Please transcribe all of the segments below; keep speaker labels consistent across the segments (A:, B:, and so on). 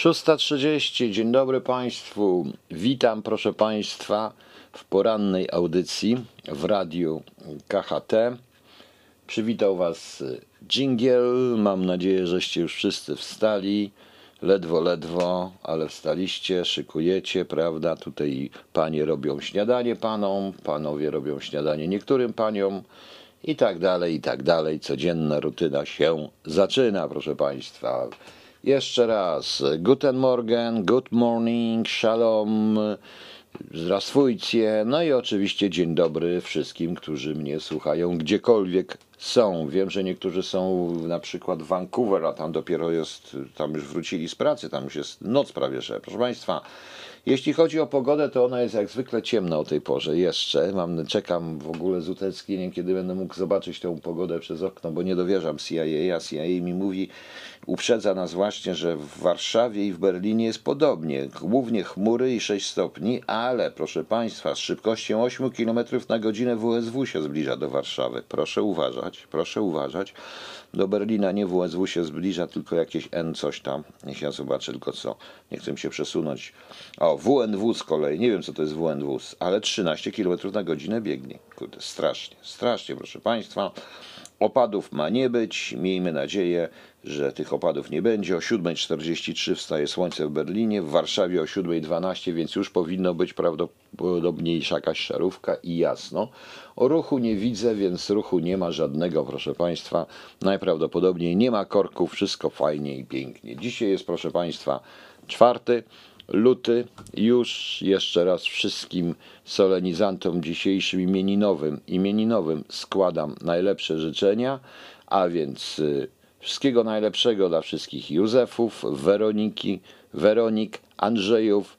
A: Szósta trzydzieści. Dzień dobry Państwu. Witam proszę Państwa w porannej audycji w radiu KHT. Przywitał Was Dżingiel. Mam nadzieję, żeście już wszyscy wstali. Ledwo, ledwo, ale wstaliście, szykujecie, prawda? Tutaj panie robią śniadanie panom, panowie robią śniadanie niektórym paniom i tak dalej, i tak dalej. Codzienna rutyna się zaczyna, proszę Państwa. Jeszcze raz. Guten Morgen, good morning, shalom, zdrastwujcie. No i oczywiście dzień dobry wszystkim, którzy mnie słuchają gdziekolwiek są. Wiem, że niektórzy są na przykład w Vancouver, a tam dopiero jest, tam już wrócili z pracy, tam już jest noc prawie, że. Proszę Państwa, jeśli chodzi o pogodę, to ona jest jak zwykle ciemna o tej porze jeszcze. Mam, czekam w ogóle z utęsknieniem, kiedy będę mógł zobaczyć tę pogodę przez okno, bo nie dowierzam CIA, a CIA mi mówi, uprzedza nas właśnie, że w Warszawie i w Berlinie jest podobnie. Głównie chmury i 6 stopni, ale proszę Państwa, z szybkością 8 km na godzinę WSW się zbliża do Warszawy. Proszę uważać, proszę uważać. Do Berlina nie WSW się zbliża, tylko jakieś N coś tam. Niech ja zobaczę tylko co. Nie chcę się przesunąć. O, WNW z kolei. Nie wiem co to jest WNW, ale 13 km na godzinę biegnie. Kurde, strasznie, strasznie proszę Państwa. Opadów ma nie być. Miejmy nadzieję, że tych opadów nie będzie. O 7.43 wstaje słońce w Berlinie, w Warszawie o 7.12, więc już powinno być prawdopodobnie jakaś szarówka i jasno. O ruchu nie widzę, więc ruchu nie ma żadnego, proszę Państwa. Najprawdopodobniej nie ma korków, wszystko fajnie i pięknie. Dzisiaj jest, proszę Państwa, czwarty luty. Już jeszcze raz wszystkim solenizantom dzisiejszym imieninowym, imieninowym składam najlepsze życzenia, a więc y, wszystkiego najlepszego dla wszystkich Józefów, Weroniki, Weronik, Andrzejów,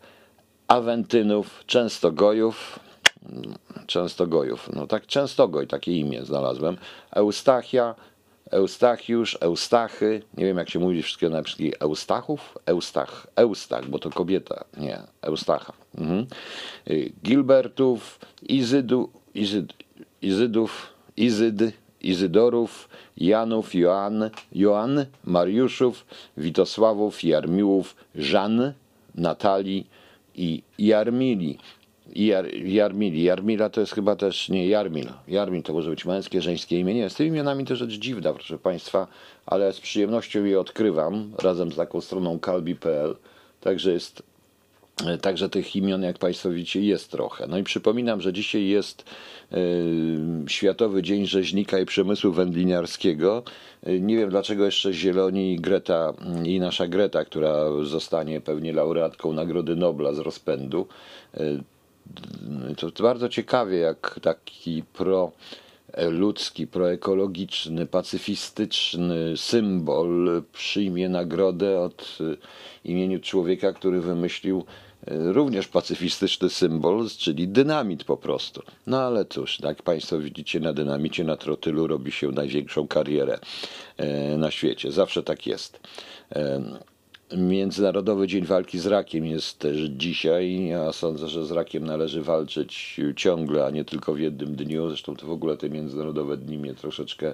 A: Awentynów, Częstogojów, Częstogojów, no tak Częstogoj, takie imię znalazłem, Eustachia, Eustachiusz, Eustachy, nie wiem jak się mówi wszystkie na wszystkich Eustachów, Eustach, Eustach, bo to kobieta, nie, Eustacha. Mhm. Y, Gilbertów, Izydu, Izyd, Izydów, Izyd, Izydorów, Janów, Joan, Joan, Mariuszów, Witosławów, Jarmiłów, Żan, Natalii i Jarmili. Jar, Jarmili. Jarmila to jest chyba też nie Jarmil. Jarmil to może być męskie, żeńskie imię. Nie, z tymi imionami to rzecz dziwna, proszę Państwa, ale z przyjemnością je odkrywam razem z taką stroną kalbi.pl. Także jest Także tych imion, jak Państwo widzicie, jest trochę. No i przypominam, że dzisiaj jest y, Światowy Dzień Rzeźnika i Przemysłu Wędliniarskiego. Y, nie wiem dlaczego jeszcze Zieloni i Greta, i nasza Greta, która zostanie pewnie laureatką Nagrody Nobla z rozpędu. To, to bardzo ciekawie, jak taki pro ludzki, proekologiczny, pacyfistyczny symbol przyjmie nagrodę od imieniu człowieka, który wymyślił również pacyfistyczny symbol, czyli dynamit po prostu. No ale cóż, jak Państwo widzicie, na dynamicie, na trotylu robi się największą karierę na świecie. Zawsze tak jest. Międzynarodowy Dzień Walki z Rakiem jest też dzisiaj. Ja sądzę, że z rakiem należy walczyć ciągle, a nie tylko w jednym dniu. Zresztą to w ogóle te międzynarodowe dni mnie troszeczkę,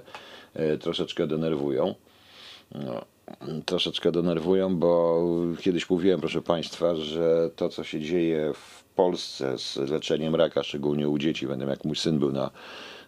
A: troszeczkę denerwują. No, troszeczkę denerwują, bo kiedyś mówiłem, proszę Państwa, że to, co się dzieje w Polsce z leczeniem raka, szczególnie u dzieci, będę jak mój syn był na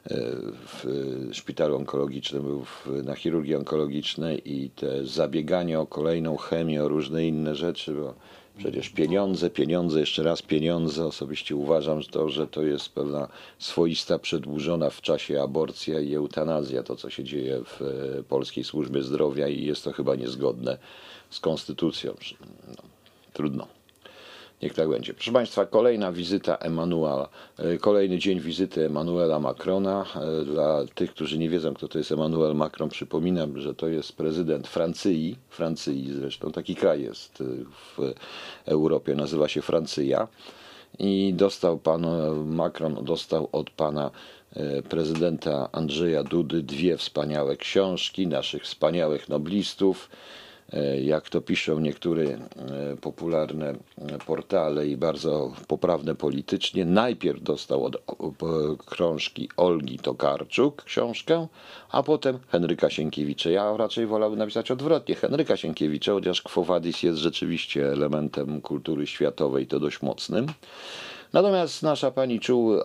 A: w szpitalu onkologicznym, był na chirurgii onkologicznej i te zabieganie o kolejną chemię, o różne inne rzeczy, bo przecież pieniądze, pieniądze, jeszcze raz pieniądze. Osobiście uważam, że to, że to jest pewna swoista przedłużona w czasie aborcja i eutanazja, to co się dzieje w polskiej służbie zdrowia i jest to chyba niezgodne z konstytucją. No, trudno. Niech tak będzie. Proszę Państwa, kolejna wizyta Emanuela, e, kolejny dzień wizyty Emmanuela Macrona. E, Dla tych, którzy nie wiedzą, kto to jest Emmanuel Macron, przypominam, że to jest prezydent Francji, Francji zresztą, taki kraj jest e, w Europie, nazywa się Francyja. I dostał pan Macron, dostał od pana prezydenta Andrzeja Dudy dwie wspaniałe książki naszych wspaniałych noblistów. E, Jak to piszą niektóre e, popularne e, portale i bardzo poprawne politycznie, najpierw dostał od krążki Olgi Tokarczuk książkę, a potem Henryka Sienkiewicza. Ja raczej wolałbym napisać odwrotnie. Henryka Sienkiewicza, chociaż Quo jest rzeczywiście elementem kultury światowej, to dość mocnym. Natomiast nasza pani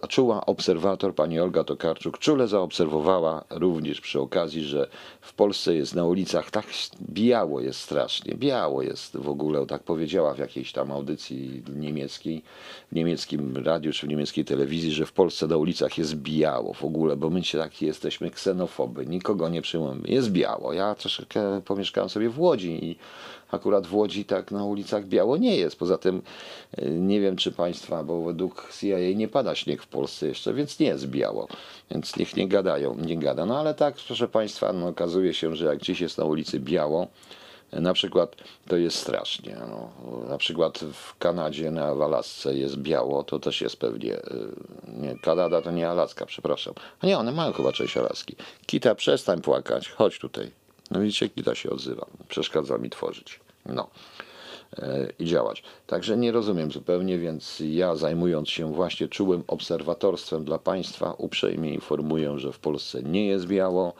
A: czuła, obserwator, pani Olga Tokarczuk, czule zaobserwowała również przy okazji, że w Polsce jest na ulicach tak biało jest strasznie, biało jest w ogóle, tak powiedziała w jakiejś tam audycji niemieckiej, w niemieckim radiu czy w niemieckiej telewizji, że w Polsce na ulicach jest biało w ogóle, bo my się tak jesteśmy ksenofoby, nikogo nie przyjmujemy, jest biało. Ja troszeczkę pomieszkałem sobie w Łodzi i akurat w Łodzi tak na ulicach biało nie jest. Poza tym y, nie wiem, czy państwa, bo według CIA nie pada śnieg w Polsce jeszcze, więc nie jest biało. Więc niech nie gadają, nie gada. No ale tak, proszę państwa, no, okazuje się, że jak dziś jest na ulicy biało, y, na przykład to jest strasznie. No. Na przykład w Kanadzie, na w Alasce jest biało, to też jest pewnie. y, Nie, Kanada to nie Alaska, przepraszam. A nie, one mają chyba część Alaski. Kita, przestań płakać, chodź tutaj. No widzicie, Kita się odzywa. Przeszkadza mi tworzyć. No. E, I działać. Także nie rozumiem zupełnie, więc ja zajmując się właśnie czułym obserwatorstwem dla państwa, uprzejmie informuję, że w Polsce nie jest biało,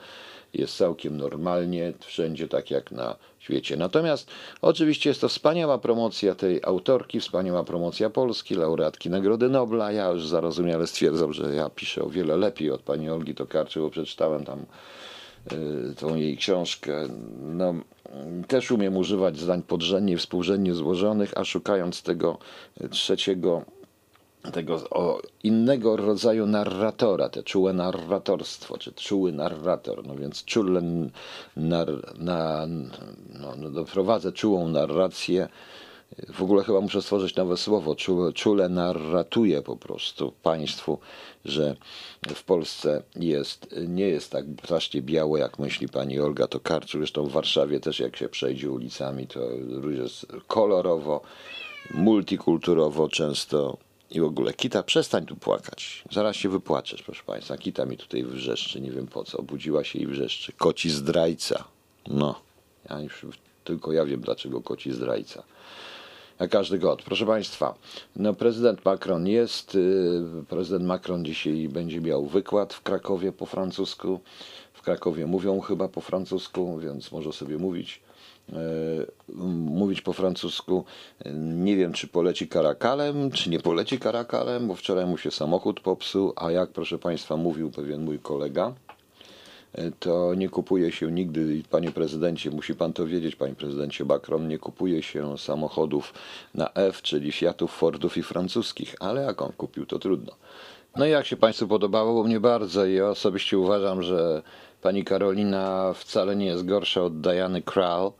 A: jest całkiem normalnie, wszędzie tak jak na świecie. Natomiast oczywiście jest to wspaniała promocja tej autorki, wspaniała promocja Polski, laureatki Nagrody Nobla. Ja już zarozumiale stwierdzam, że ja piszę o wiele lepiej od pani Olgi Tokarczyk, bo przeczytałem tam tą jej książkę. No, też umiem używać zdań podrzędnie i współrzędnie złożonych, a szukając tego trzeciego, tego innego rodzaju narratora, te czułe narratorstwo, czy czuły narrator, no więc czule nar, na, no, no, doprowadzę czułą narrację. W ogóle chyba muszę stworzyć nowe słowo. Czule, czule narratuje po prostu państwu, że w Polsce jest, nie jest tak strasznie biało, jak myśli pani Olga Tokarczuk. Zresztą w Warszawie też jak się przejdzie ulicami, to jest kolorowo, multikulturowo często i w ogóle. Kita, przestań tu płakać. Zaraz się wypłaczesz, proszę państwa. Kita mi tutaj wrzeszczy, nie wiem po co. Obudziła się i wrzeszczy. Koci zdrajca. No, ja już, tylko ja wiem, dlaczego koci zdrajca jak każdy god. Proszę Państwa, no prezydent Macron jest, y, prezydent Macron dzisiaj będzie miał wykład w Krakowie po francusku. W Krakowie mówią chyba po francusku, więc może sobie mówić. y, Mówić po francusku. Nie wiem, czy poleci karakalem, czy nie poleci karakalem, bo wczoraj mu się samochód popsuł. A jak, proszę Państwa, mówił pewien mój kolega, to nie kupuje się nigdy, panie prezydencie, musi pan to wiedzieć, panie prezydencie Macron, nie kupuje się samochodów na F, czyli Fiatów, Fordów i francuskich, ale jak on kupił, to trudno. No i jak się państwu podobało, bo mnie bardzo i ja osobiście uważam, że pani Karolina wcale nie jest gorsza od Diany Krall.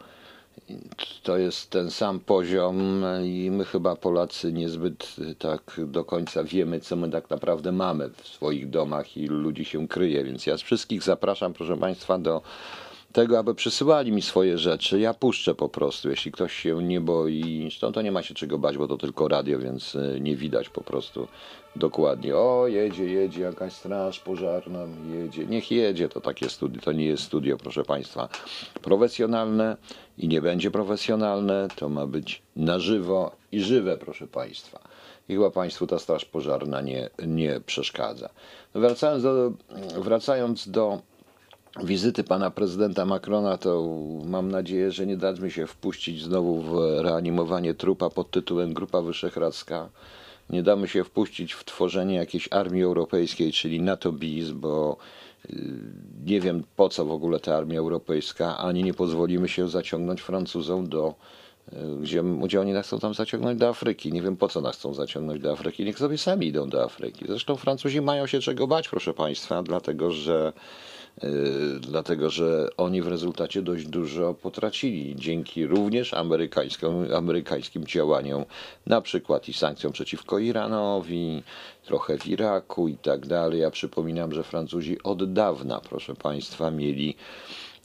A: To jest ten sam poziom i my chyba Polacy niezbyt tak do końca wiemy, co my tak naprawdę mamy w swoich domach i ludzi się kryje, więc ja wszystkich zapraszam, proszę Państwa, do tego, aby przysyłali mi swoje rzeczy. Ja puszczę po prostu, jeśli ktoś się nie boi. Zresztą to nie ma się czego bać, bo to tylko radio, więc y, nie widać po prostu dokładnie. O, jedzie, jedzie jakaś straż pożarna, jedzie. Niech jedzie, to takie studio, to nie jest studio, proszę Państwa, profesjonalne i nie będzie profesjonalne, to ma być na żywo i żywe, proszę Państwa. I chyba Państwu ta straż pożarna nie, nie przeszkadza. Wracając do, wracając do wizyty pana prezydenta Macrona, to mam nadzieję, że nie dadzmy się wpuścić znowu w reanimowanie trupa pod tytułem Grupa Wyszehradzka. Nie damy się wpuścić w tworzenie jakiejś armii europejskiej, czyli NATO BIS, bo y, nie wiem po co w ogóle ta armia europejska, ani nie pozwolimy się zaciągnąć Francuzom do y, gdzie, gdzie oni nas chcą tam zaciągnąć do Afryki. Nie wiem po co nas chcą zaciągnąć do Afryki. Niech sobie sami idą do Afryki. Zresztą Francuzi mają się czego bać, proszę Państwa, dlatego że dlatego że oni w rezultacie dość dużo potracili dzięki również amerykańskim, działaniom, na przykład i sankcjom przeciwko Iranowi, trochę w Iraku i tak dalej. Ja przypominam, że Francuzi od dawna, proszę Państwa, mieli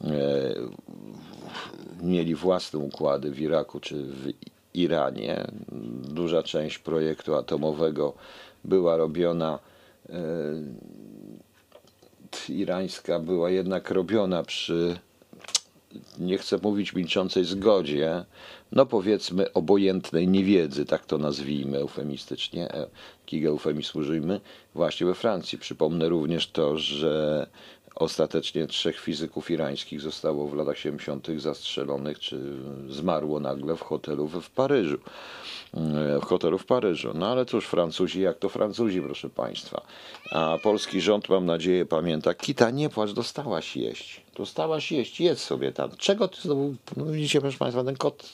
A: e, mieli własne układy w Iraku czy w Iranie. Duża część projektu atomowego była robiona irańska była jednak robiona przy, nie chcę mówić milczącej zgodzie, no powiedzmy obojętnej niewiedzy, tak to nazwijmy eufemistycznie, e, takiego eufemizm użyjmy, właśnie we Francji. Przypomnę również to, że ostatecznie trzech fizyków irańskich zostało w latach 70. zastrzelonych, czy zmarło nagle w hotelu w Paryżu. E, w hotelu w Paryżu. No ale cóż, Francuzi, jak to Francuzi, proszę Państwa. A polski rząd, mam nadzieję, pamięta. Kita, nie płacz, dostałaś jeść. Dostałaś jeść, jedz sobie tam. Czego ty znowu, no widzicie, proszę Państwa, ten kot,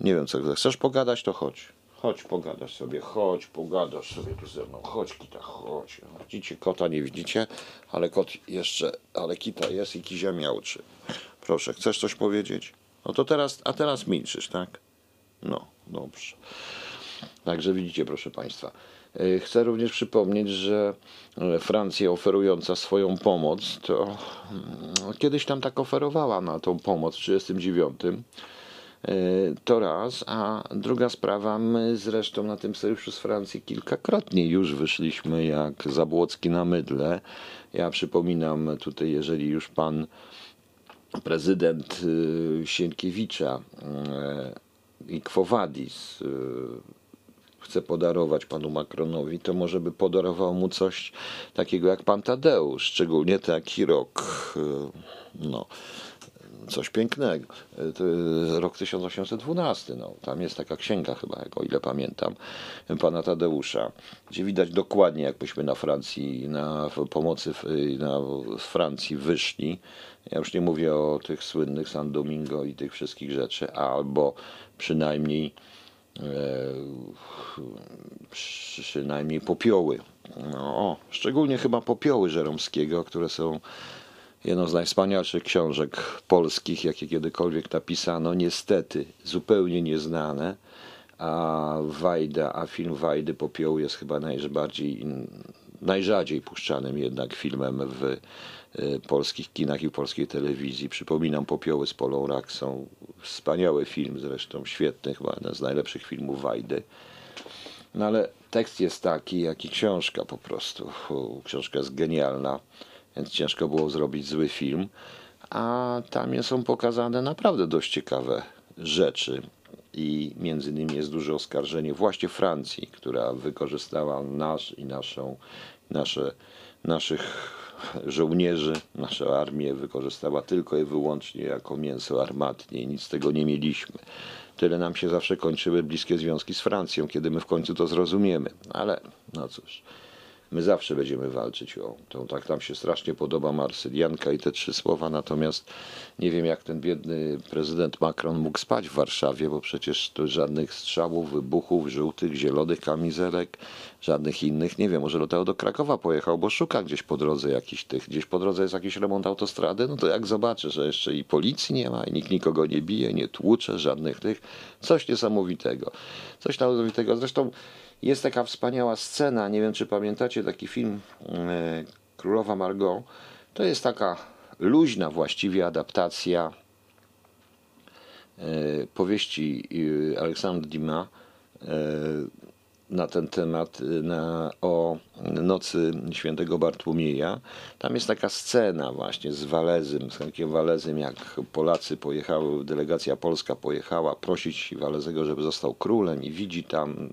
A: nie wiem co, chcesz pogadać, to chodź. Chodź, pogadasz sobie, chodź, pogadasz sobie tu ze mną, chodź kita, chodź. Widzicie, kota nie widzicie, ale kot jeszcze, ale kita jest i kizia miałczy. Proszę, chcesz coś powiedzieć? No to teraz, a teraz milczysz, tak? No, dobrze. Także widzicie, proszę Państwa. E, chcę również przypomnieć, że e, Francja oferująca swoją pomoc, to mm, kiedyś tam tak oferowała na tą pomoc w 1939 e, to raz, a druga sprawa, my zresztą na tym sojuszu z Francji kilkakrotnie już wyszliśmy jak Zabłocki na mydle. Ja przypominam tutaj, jeżeli już pan prezydent Sienkiewicza i Quo Vadis y, chce podarować panu Macronowi, to może by podarował mu coś takiego jak pan Tadeusz, szczególnie taki rok, y, no, coś pięknego. To rok 1812, no, tam jest taka księga chyba, o ile pamiętam, pana Tadeusza, gdzie widać dokładnie, jakbyśmy na Francji, na pomocy na Francji wyszli. Ja już nie mówię o tych słynnych San Domingo i tych wszystkich rzeczy, albo przynajmniej e, przynajmniej popioły. No, o, szczególnie chyba popioły Żeromskiego, które są jedną z najwspanialszych książek polskich, jakie kiedykolwiek napisano, niestety zupełnie nieznane, a Wajda, a film Wajdy Popiołu jest chyba najbardziej, najrzadziej puszczanym jednak filmem w E, polskich kinach i polskiej telewizji. Przypominam Popioły z Polą Raksą. Wspaniały film zresztą, świetny, chyba jeden z najlepszych filmów Wajdy. No ale tekst jest taki, jak i książka po prostu. Książka jest genialna, więc ciężko było zrobić zły film. A tam są pokazane naprawdę dość ciekawe rzeczy. I między innymi jest duże oskarżenie właśnie Francji, która wykorzystała nasz i naszą, nasze, naszych żołnierzy nasza armia wykorzystała tylko i wyłącznie jako mięso armatnie. Nic z tego nie mieliśmy. Tyle nam się zawsze kończyły bliskie związki z Francją, kiedy my w końcu to zrozumiemy. Ale no cóż. My zawsze będziemy walczyć o tą, tak nam się strasznie podoba Marsylianka i te trzy słowa, natomiast nie wiem jak ten biedny prezydent Macron mógł spać w Warszawie, bo przecież tu żadnych strzałów, wybuchów, żółtych, zielonych kamizelek, żadnych innych, nie wiem, może do do Krakowa pojechał, bo szuka gdzieś po drodze jakiś tych, gdzieś po drodze jest jakiś remont autostrady, no to jak zobaczy, że jeszcze i policji nie ma, i nikt nikogo nie bije, nie tłucze, żadnych tych, coś niesamowitego, coś niesamowitego, zresztą jest taka wspaniała scena, nie wiem czy pamiętacie taki film e, Królowa Margot. To jest taka luźna właściwie adaptacja e, powieści e, Aleksandra Dima na ten temat, na, o nocy świętego Bartłomieja. Tam jest taka scena właśnie z Walezem, z Henkiem Walezem, jak Polacy pojechały, delegacja polska pojechała prosić Walezego, żeby został królem i widzi tam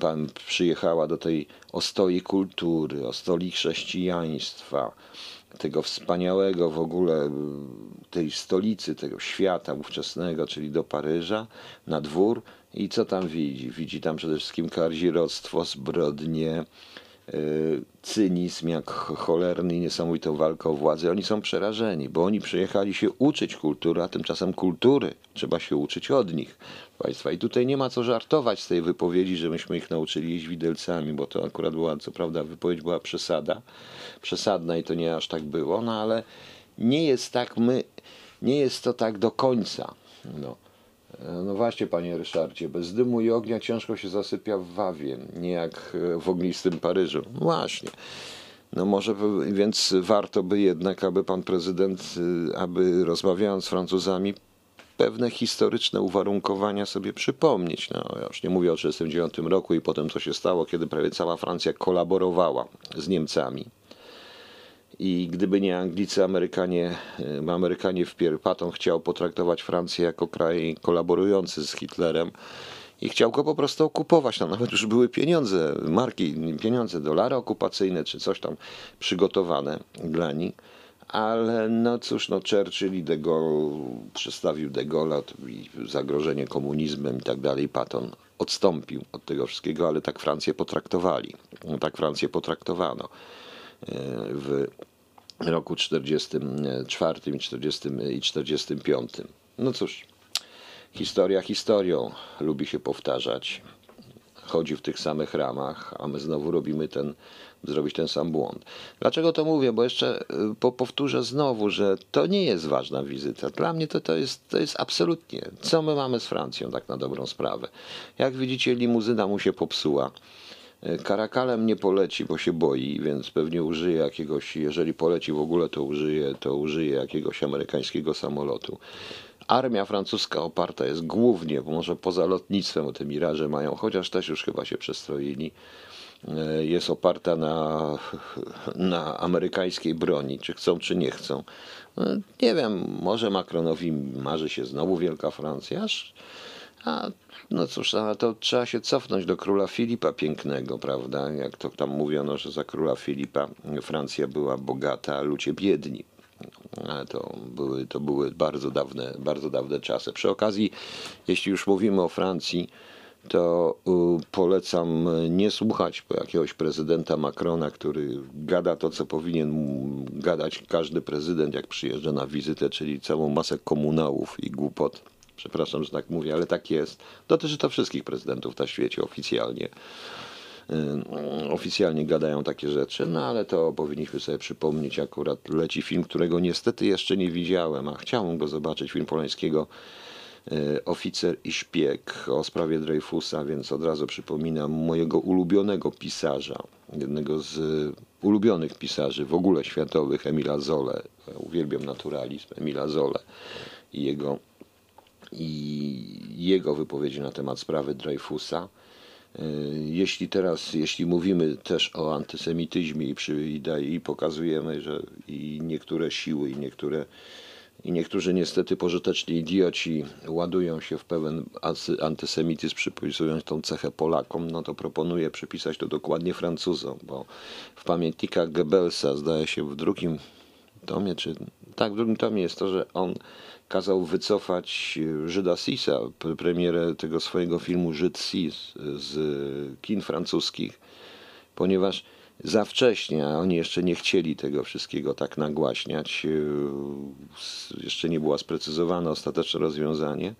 A: pan przyjechała do tej ostoi kultury, ostoi chrześcijaństwa, tego wspaniałego w ogóle, tej stolicy tego świata ówczesnego, czyli do Paryża, na dwór i co tam widzi? Widzi tam przede wszystkim karziroctwo, zbrodnie, y, cynizm, jak cholerny i niesamowitą walkę o władzę. Oni są przerażeni, bo oni przyjechali się uczyć kultury, a tymczasem kultury trzeba się uczyć od nich. Państwa. I tutaj nie ma co żartować z tej wypowiedzi, że myśmy ich nauczyli jeść widelcami, bo to akurat była, co prawda, wypowiedź była przesada, przesadna i to nie aż tak było, no ale nie jest tak my, nie jest to tak do końca. No. No właśnie, panie Ryszardzie, bez dymu i ognia ciężko się zasypia w Wawie, nie jak w ognistym Paryżu. Właśnie. No może, więc warto by jednak, aby pan prezydent, aby rozmawiając z Francuzami, pewne historyczne uwarunkowania sobie przypomnieć. No, ja już nie mówię o 1939 roku i potem co się stało, kiedy prawie cała Francja kolaborowała z Niemcami. I gdyby nie Anglicy, Amerykanie, Amerykanie wpierw Patton chciał potraktować Francję jako kraj kolaborujący z Hitlerem i chciał go po prostu okupować. No, nawet już były pieniądze, marki, pieniądze, dolary okupacyjne czy coś tam przygotowane dla nich ale no cóż, no Churchill i de Gaulle przedstawił de Gaulle i zagrożenie komunizmem i tak dalej. Patton odstąpił od tego wszystkiego, ale tak Francję potraktowali. Tak Francję potraktowano e, w roku 44 i 40 i 45. No cóż, historia historią lubi się powtarzać. Chodzi w tych samych ramach, a my znowu robimy ten zrobić ten sam błąd. Dlaczego to mówię? Bo jeszcze y, po, powtórzę znowu, że to nie jest ważna wizyta. Dla mnie to, to, jest, to jest absolutnie. Co my mamy z Francją, tak na dobrą sprawę? Jak widzicie, limuzyna mu się popsuła. Karakalem y, nie poleci, bo się boi, więc pewnie użyje jakiegoś, jeżeli poleci w ogóle, to użyje, to użyje jakiegoś amerykańskiego samolotu. Armia francuska oparta jest głównie, bo może poza lotnictwem, o te miraże mają, chociaż też już chyba się przestroili, E, jest oparta na, na amerykańskiej broni, czy chcą, czy nie chcą. E, nie wiem, może Macronowi marzy się znowu Wielka Francja, aż, a no cóż, no, to trzeba się cofnąć do króla Filipa Pięknego, prawda? Jak to tam mówiono, że za króla Filipa Francja była bogata, a ludzie biedni. To były, to były bardzo dawne, bardzo dawne czasy. Przy okazji, jeśli już mówimy o Francji, to polecam nie słuchać jakiegoś prezydenta Macrona, który gada to, co powinien gadać każdy prezydent, jak przyjeżdża na wizytę, czyli całą masę komunałów i głupot. Przepraszam, że tak mówię, ale tak jest. Dotyczy to wszystkich prezydentów na świecie oficjalnie. Oficjalnie gadają takie rzeczy, no ale to powinniśmy sobie przypomnieć. Akurat leci film, którego niestety jeszcze nie widziałem, a chciałem go zobaczyć, film Polańskiego E, oficer i szpieg o sprawie Dreyfusa, więc od razu przypominam mojego ulubionego pisarza, jednego z ulubionych pisarzy w ogóle światowych, Emila Zole. Uwielbiam naturalizm Emila Zole i jego, i jego wypowiedzi na temat sprawy Dreyfusa. E, jeśli teraz, jeśli mówimy też o antysemityzmie i, przy, i, i pokazujemy, że i niektóre siły, i niektóre i niektórzy niestety pożyteczni idioci ładują się w pełen antysemityzm, przypisując tą cechę Polakom, no to proponuję przypisać to dokładnie Francuzom, bo w pamiętnikach Goebbelsa, zdaje się w drugim tomie, czy tak, w drugim tomie jest to, że on kazał wycofać Żyda Sisa, premierę tego swojego filmu Żyd Sis z kin francuskich, ponieważ za wcześnie, a oni jeszcze nie chcieli tego wszystkiego tak nagłaśniać. Yy, jeszcze nie było sprecyzowane ostateczne rozwiązanie.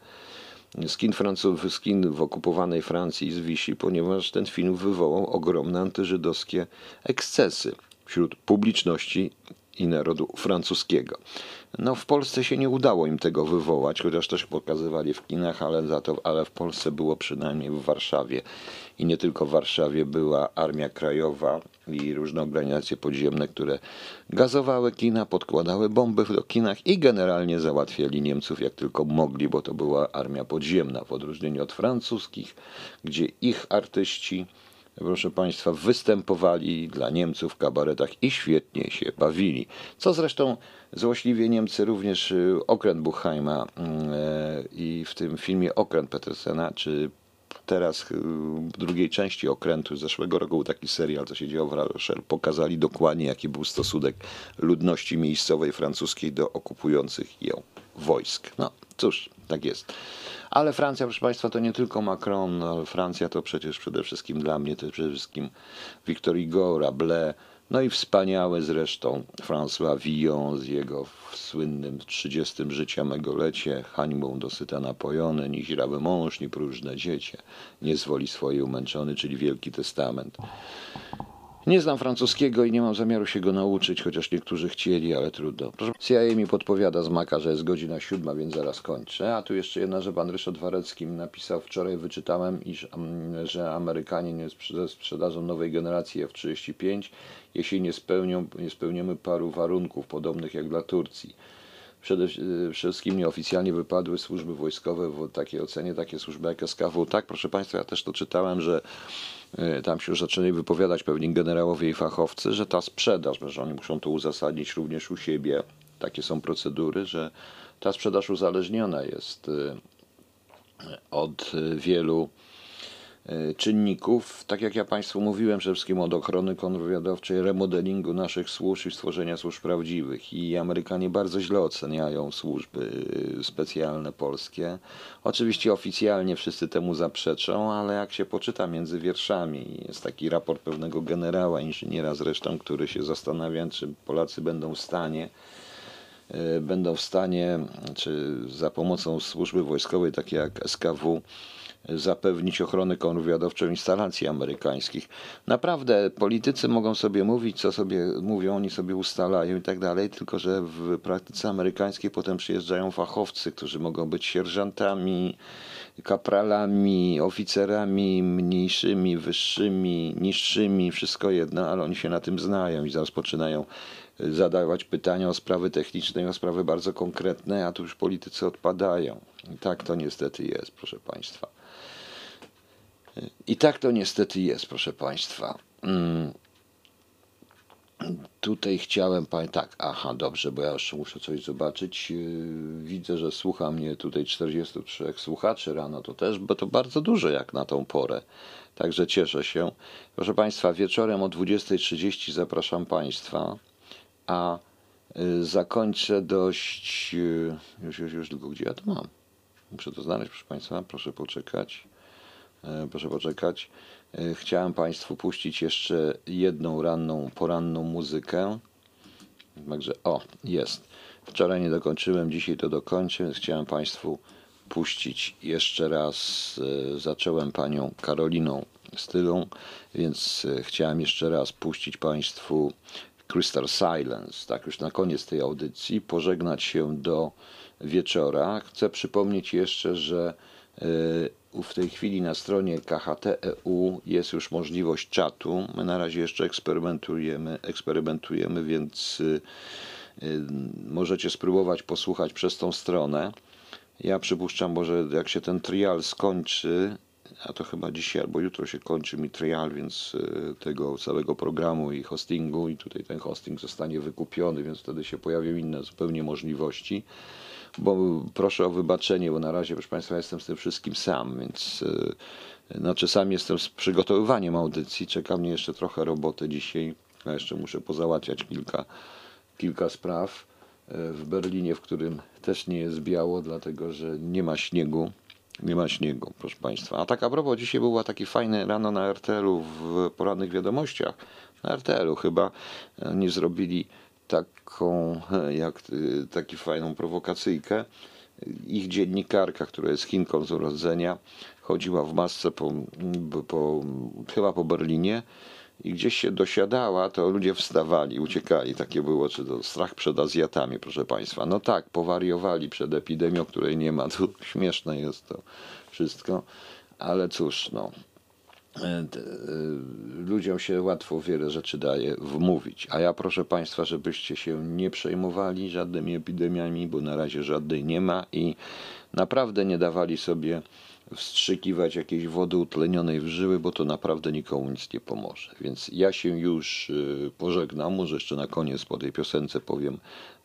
A: Z kin, Francuz, z kin w okupowanej Francji z Wisi, ponieważ ten film wywołał ogromne antyżydowskie ekscesy wśród publiczności i narodu francuskiego. No w Polsce się nie udało im tego wywołać, chociaż też pokazywali w kinach, ale za to, ale w Polsce było przynajmniej w Warszawie. I nie tylko w Warszawie była Armia Krajowa i różne organizacje podziemne, które gazowały kina, podkładały bomby do kinach i generalnie załatwiali Niemców jak tylko mogli, bo to była armia podziemna, w odróżnieniu od francuskich, gdzie ich artyści proszę Państwa, występowali dla Niemców w kabaretach i świetnie się bawili. Co zresztą złośliwie Niemcy również y, okręt Buchheima e, i w tym filmie Okręt Petersena, czy teraz y, w drugiej części okrętu zeszłego roku był taki serial, co się działo w Rochelle, pokazali dokładnie jaki był stosunek ludności miejscowej francuskiej do okupujących ją wojsk. No, cóż, tak jest. Ale Francja, proszę Państwa, to nie tylko Macron, ale Francja to przecież przede wszystkim dla mnie, to przede wszystkim Victor Hugo, Rabelais, no i wspaniały zresztą François Villon z jego słynnym 30 życia mego lecie, hańbą dosyta napojony, ni mąż, ni próżne dziecię, nie zwoli swojej umęczony, czyli Wielki Testament. Nie znam francuskiego i nie mam zamiaru się go nauczyć, chociaż niektórzy chcieli, ale trudno. Proszę, CIA mi podpowiada z Maka, że jest godzina siódma, więc zaraz kończę. A tu jeszcze jedna, że pan Ryszard Warecki napisał wczoraj, wyczytałem, iż, mm, że Amerykanie nie sprze- sprzedażą nowej generacji F-35, jeśli nie, spełnią, nie spełnimy paru warunków, podobnych jak dla Turcji. Przede y, wszystkim nieoficjalnie wypadły służby wojskowe w takiej ocenie, takie służby jak SKW. Tak, proszę Państwa, ja też to czytałem, że tam się już zaczęli wypowiadać pewni generałowie i fachowcy, że ta sprzedaż, że oni muszą to uzasadnić również u siebie, takie są procedury, że ta sprzedaż uzależniona jest y, od wielu y, czynników, tak jak ja Państwu mówiłem, przede wszystkim od ochrony kontrwywiadowczej, remodelingu naszych służb i stworzenia służb prawdziwych. I Amerykanie bardzo źle oceniają służby y, specjalne polskie. Oczywiście oficjalnie wszyscy temu zaprzeczą, ale jak się poczyta między wierszami, jest taki raport pewnego generała, inżyniera zresztą, który się zastanawia, czy Polacy będą w stanie y, będą w stanie, czy za pomocą służby wojskowej, takiej jak SKW, zapewnić ochronę kontrwywiadowczą instalacji amerykańskich. Naprawdę politycy mogą sobie mówić, co sobie mówią, oni sobie ustalają i tak dalej, tylko że w praktyce amerykańskiej potem przyjeżdżają fachowcy, którzy mogą być sierżantami, kapralami, oficerami mniejszymi, wyższymi, niższymi, wszystko jedno, ale oni się na tym znają i zaraz poczynają zadawać pytania o sprawy techniczne o sprawy bardzo konkretne, a tu już politycy odpadają. I tak to niestety jest, proszę Państwa. I tak to niestety jest, proszę Państwa. Mm. Tutaj chciałem, pa- tak, aha, dobrze, bo ja jeszcze muszę coś zobaczyć. Yy, Widzę, że słucha mnie tutaj 43 słuchaczy rano, to też, bo to bardzo dużo jak na tą porę. Także cieszę się. Proszę Państwa, wieczorem o 20.30 zapraszam Państwa, a y, zakończę dość. y, Już, już, już, tylko gdzie ja to mam? Muszę to znaleźć, proszę Państwa, proszę poczekać. E, Proszę poczekać. E, Chciałem Państwu puścić jeszcze jedną ranną, poranną muzykę. Także, o, jest. Wczoraj nie dokończyłem, dzisiaj to dokończę, chciałem Państwu puścić jeszcze raz. e, Zacząłem Panią Karoliną Stylą, więc chciałem jeszcze raz puścić Państwu Crystal Silence, tak już na koniec tej audycji, pożegnać się do wieczora. Chcę przypomnieć jeszcze, że w tej chwili na stronie KHT.eu jest już możliwość czatu. My na razie jeszcze eksperymentujemy, eksperymentujemy więc y, y, możecie spróbować posłuchać przez tą stronę. Ja przypuszczam, może jak się ten trial skończy, a to chyba dzisiaj albo jutro się kończy mi trial, więc tego całego programu i hostingu i tutaj ten hosting zostanie wykupiony, więc wtedy się pojawią inne zupełnie możliwości bo proszę o wybaczenie, bo na razie, proszę Państwa, jestem z tym wszystkim sam, więc yy, znaczy sam jestem z przygotowywaniem audycji. Czeka mnie jeszcze trochę roboty dzisiaj. Ja jeszcze muszę pozałatwiać kilka, kilka spraw yy, w Berlinie, w którym też nie jest biało, dlatego że nie ma śniegu. Nie ma śniegu, proszę Państwa. A tak a propos, dzisiaj była taki fajny rano na RTL-u w porannych wiadomościach. Na RTL-u chyba e, nie zrobili taką, jak y, taki fajną prowokacyjkę. Ich dziennikarka, która jest Chinką z urodzenia, chodziła w masce po, po, chyba po Berlinie i gdzieś się dosiadała, to ludzie wstawali, uciekali. Takie było, czy to strach przed Azjatami, proszę Państwa. No tak, powariowali przed epidemią, której nie ma. To śmieszne jest to wszystko, ale cóż, no. E, e, ludziom się łatwo wiele rzeczy daje wmówić. A ja proszę Państwa, żebyście się nie przejmowali żadnymi epidemiami, bo na razie żadnej nie ma i naprawdę nie dawali sobie wstrzykiwać jakiejś wody utlenionej w żyły, bo to naprawdę nikomu nic nie pomoże. Więc ja się już y, pożegnam, może jeszcze na koniec po tej piosence powiem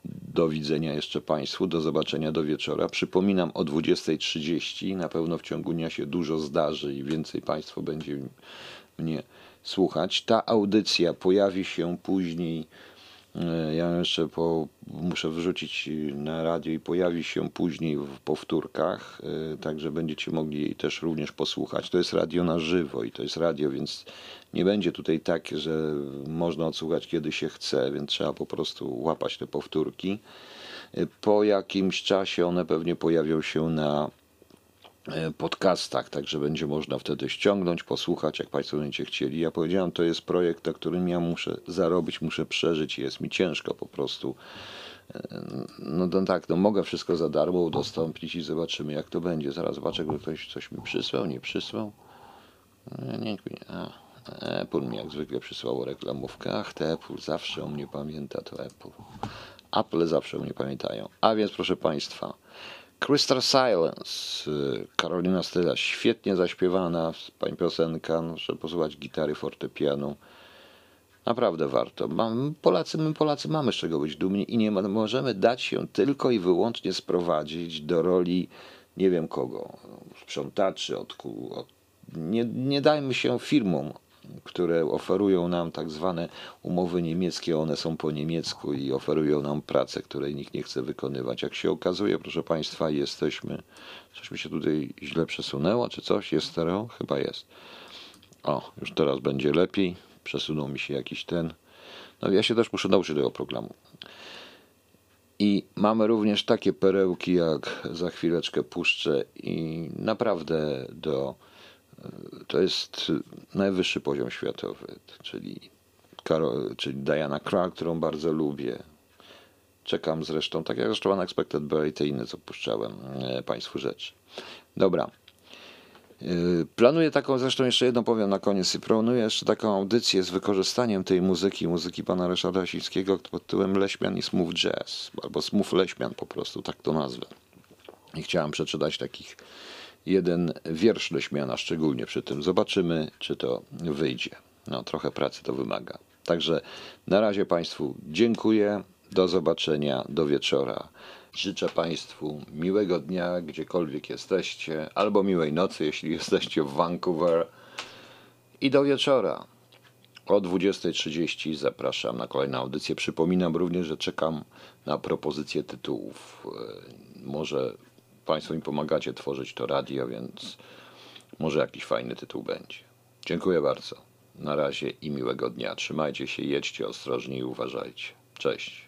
A: do widzenia jeszcze Państwu, do zobaczenia do wieczora. Przypominam o 20.30, na pewno w ciągu dnia się dużo zdarzy i więcej Państwo będzie mnie słuchać. Ta audycja pojawi się później Ja jeszcze po, muszę wrzucić na radio i pojawi się później w powtórkach, e, także będziecie mogli też również posłuchać. To jest radio na żywo i to jest radio, więc nie będzie tutaj tak, że można odsłuchać kiedy się chce, więc trzeba po prostu łapać te powtórki. E, Po jakimś czasie one pewnie pojawią się na e, podcastach, także będzie można wtedy ściągnąć, posłuchać, jak Państwo będziecie chcieli. Ja powiedziałem, to jest projekt, na którym ja muszę zarobić, muszę przeżyć i jest mi ciężko po prostu. E, No to tak, no mogę wszystko za darmo udostępnić i zobaczymy, jak to będzie. Zaraz zobaczę, gdy ktoś coś mi przysłał, nie przysłał. E, Nie, nie, a, Apple mi jak zwykle przysłało reklamówkę. Ach, te Apple zawsze o mnie pamięta, to Apple. Apple zawsze o mnie pamiętają. A więc, proszę Państwa, Crystal Silence, y, Karolina Styla, świetnie zaśpiewana pani piosenka, no, żeby posłuchać gitary, fortepianu. Naprawdę warto. Polacy, my Polacy mamy z czego być dumni i nie możemy dać się tylko i wyłącznie sprowadzić do roli nie wiem kogo, sprzątaczy, od, od, nie, nie dajmy się firmom, które oferują nam tak zwane umowy niemieckie, one są po niemiecku i oferują nam pracę, której nikt nie chce wykonywać. Jak się okazuje, proszę Państwa, jesteśmy, coś mi się tutaj źle przesunęło, czy coś, jest stereo? Chyba jest. O, już teraz będzie lepiej. Przesunął mi się jakiś ten. No ja się też muszę nauczyć tego programu. I mamy również takie perełki, jak za chwileczkę puszczę i naprawdę do, to jest najwyższy poziom światowy, czyli, Karol, czyli Diana Krall, którą bardzo lubię. Czekam zresztą, tak jak zresztą Unexpected Berry, te inne, co puszczałem e, Państwu rzeczy. Dobra. Yy, Planuję taką, zresztą jeszcze jedno powiem na koniec, planuję jeszcze taką audycję z wykorzystaniem tej muzyki, muzyki pana Ryszarda Sińskiego pod tytułem Leśmian i Smooth Jazz, albo Smooth Leśmian po prostu, tak to nazwę. I chciałem przeczytać takich jeden wiersz Leśmiana szczególnie przy tym. Zobaczymy, czy to wyjdzie. No, trochę pracy to wymaga. Także na razie Państwu dziękuję, do zobaczenia, do wieczora. Życzę Państwu miłego dnia, gdziekolwiek jesteście, albo miłej nocy, jeśli jesteście w Vancouver. I do wieczora. O 20.30 zapraszam na kolejną audycję. Przypominam również, że czekam na propozycje tytułów. E, Może Państwo mi pomagacie tworzyć to radio, więc może jakiś fajny tytuł będzie. Dziękuję bardzo. Na razie i miłego dnia. Trzymajcie się, jedźcie ostrożnie i uważajcie. Cześć.